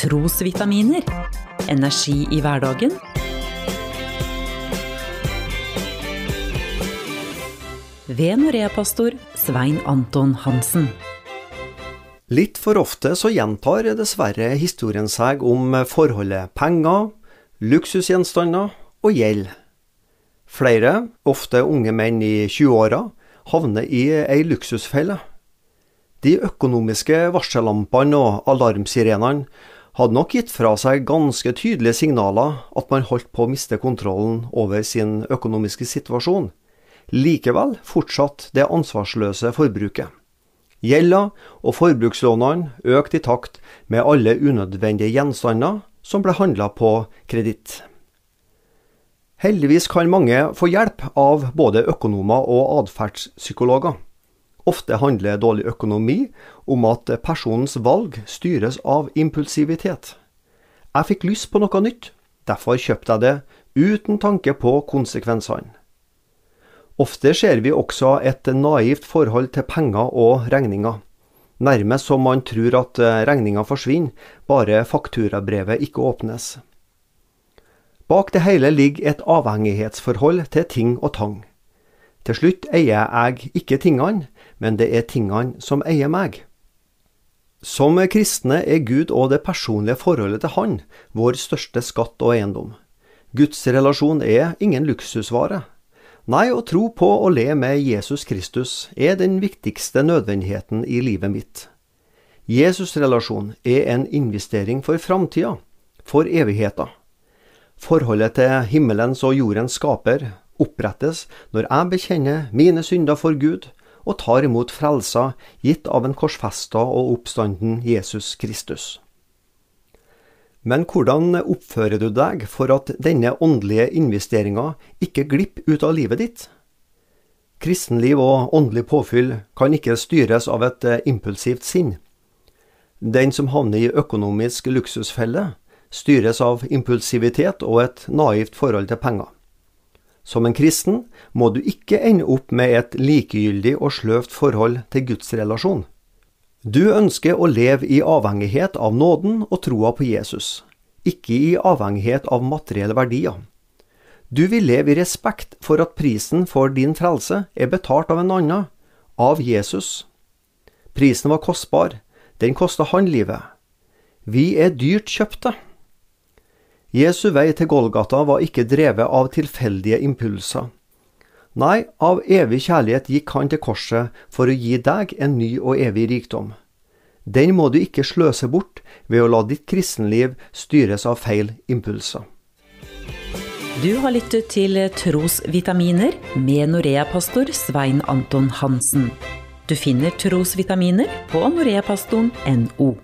trosvitaminer. Energi i hverdagen. Ved Norea-pastor Svein Anton Hansen. Litt for ofte så gjentar dessverre historien seg om forholdet penger, luksusgjenstander og gjeld. Flere, ofte unge menn i 20-åra, havner i ei luksusfelle. De økonomiske varsellampene og alarmsirenene hadde nok gitt fra seg ganske tydelige signaler at man holdt på å miste kontrollen over sin økonomiske situasjon. Likevel fortsatt det ansvarsløse forbruket. Gjelda og forbrukslånene økte i takt med alle unødvendige gjenstander som ble handla på kreditt. Heldigvis kan mange få hjelp av både økonomer og atferdspsykologer. Ofte handler dårlig økonomi om at personens valg styres av impulsivitet. Jeg fikk lyst på noe nytt, derfor kjøpte jeg det uten tanke på konsekvensene. Ofte ser vi også et naivt forhold til penger og regninger, nærmest som man tror at regninga forsvinner bare fakturabrevet ikke åpnes. Bak det hele ligger et avhengighetsforhold til ting og tang. Til slutt eier jeg ikke tingene, men det er tingene som eier meg. Som kristne er Gud og det personlige forholdet til Han vår største skatt og eiendom. Guds relasjon er ingen luksusvare. Nei, å tro på og le med Jesus Kristus er den viktigste nødvendigheten i livet mitt. Jesus-relasjon er en investering for framtida, for evigheta. Forholdet til himmelens og jordens skaper opprettes når jeg bekjenner mine synder for Gud og tar imot frelsa gitt av en korsfesta og oppstanden Jesus Kristus. Men hvordan oppfører du deg for at denne åndelige investeringa ikke glipper ut av livet ditt? Kristenliv og åndelig påfyll kan ikke styres av et impulsivt sinn. Den som havner i økonomisk luksusfelle, styres av impulsivitet og et naivt forhold til penger. Som en kristen må du ikke ende opp med et likegyldig og sløvt forhold til Guds relasjon. Du ønsker å leve i avhengighet av nåden og troa på Jesus, ikke i avhengighet av materielle verdier. Du vil leve i respekt for at prisen for din frelse er betalt av en annen, av Jesus. Prisen var kostbar, den kosta han livet. Vi er dyrt kjøpte. Jesu vei til Golgata var ikke drevet av tilfeldige impulser. Nei, av evig kjærlighet gikk han til korset for å gi deg en ny og evig rikdom. Den må du ikke sløse bort ved å la ditt kristenliv styres av feil impulser. Du har lyttet til Trosvitaminer med Norea-pastor Svein Anton Hansen. Du finner trosvitaminer på noreapastoren.no.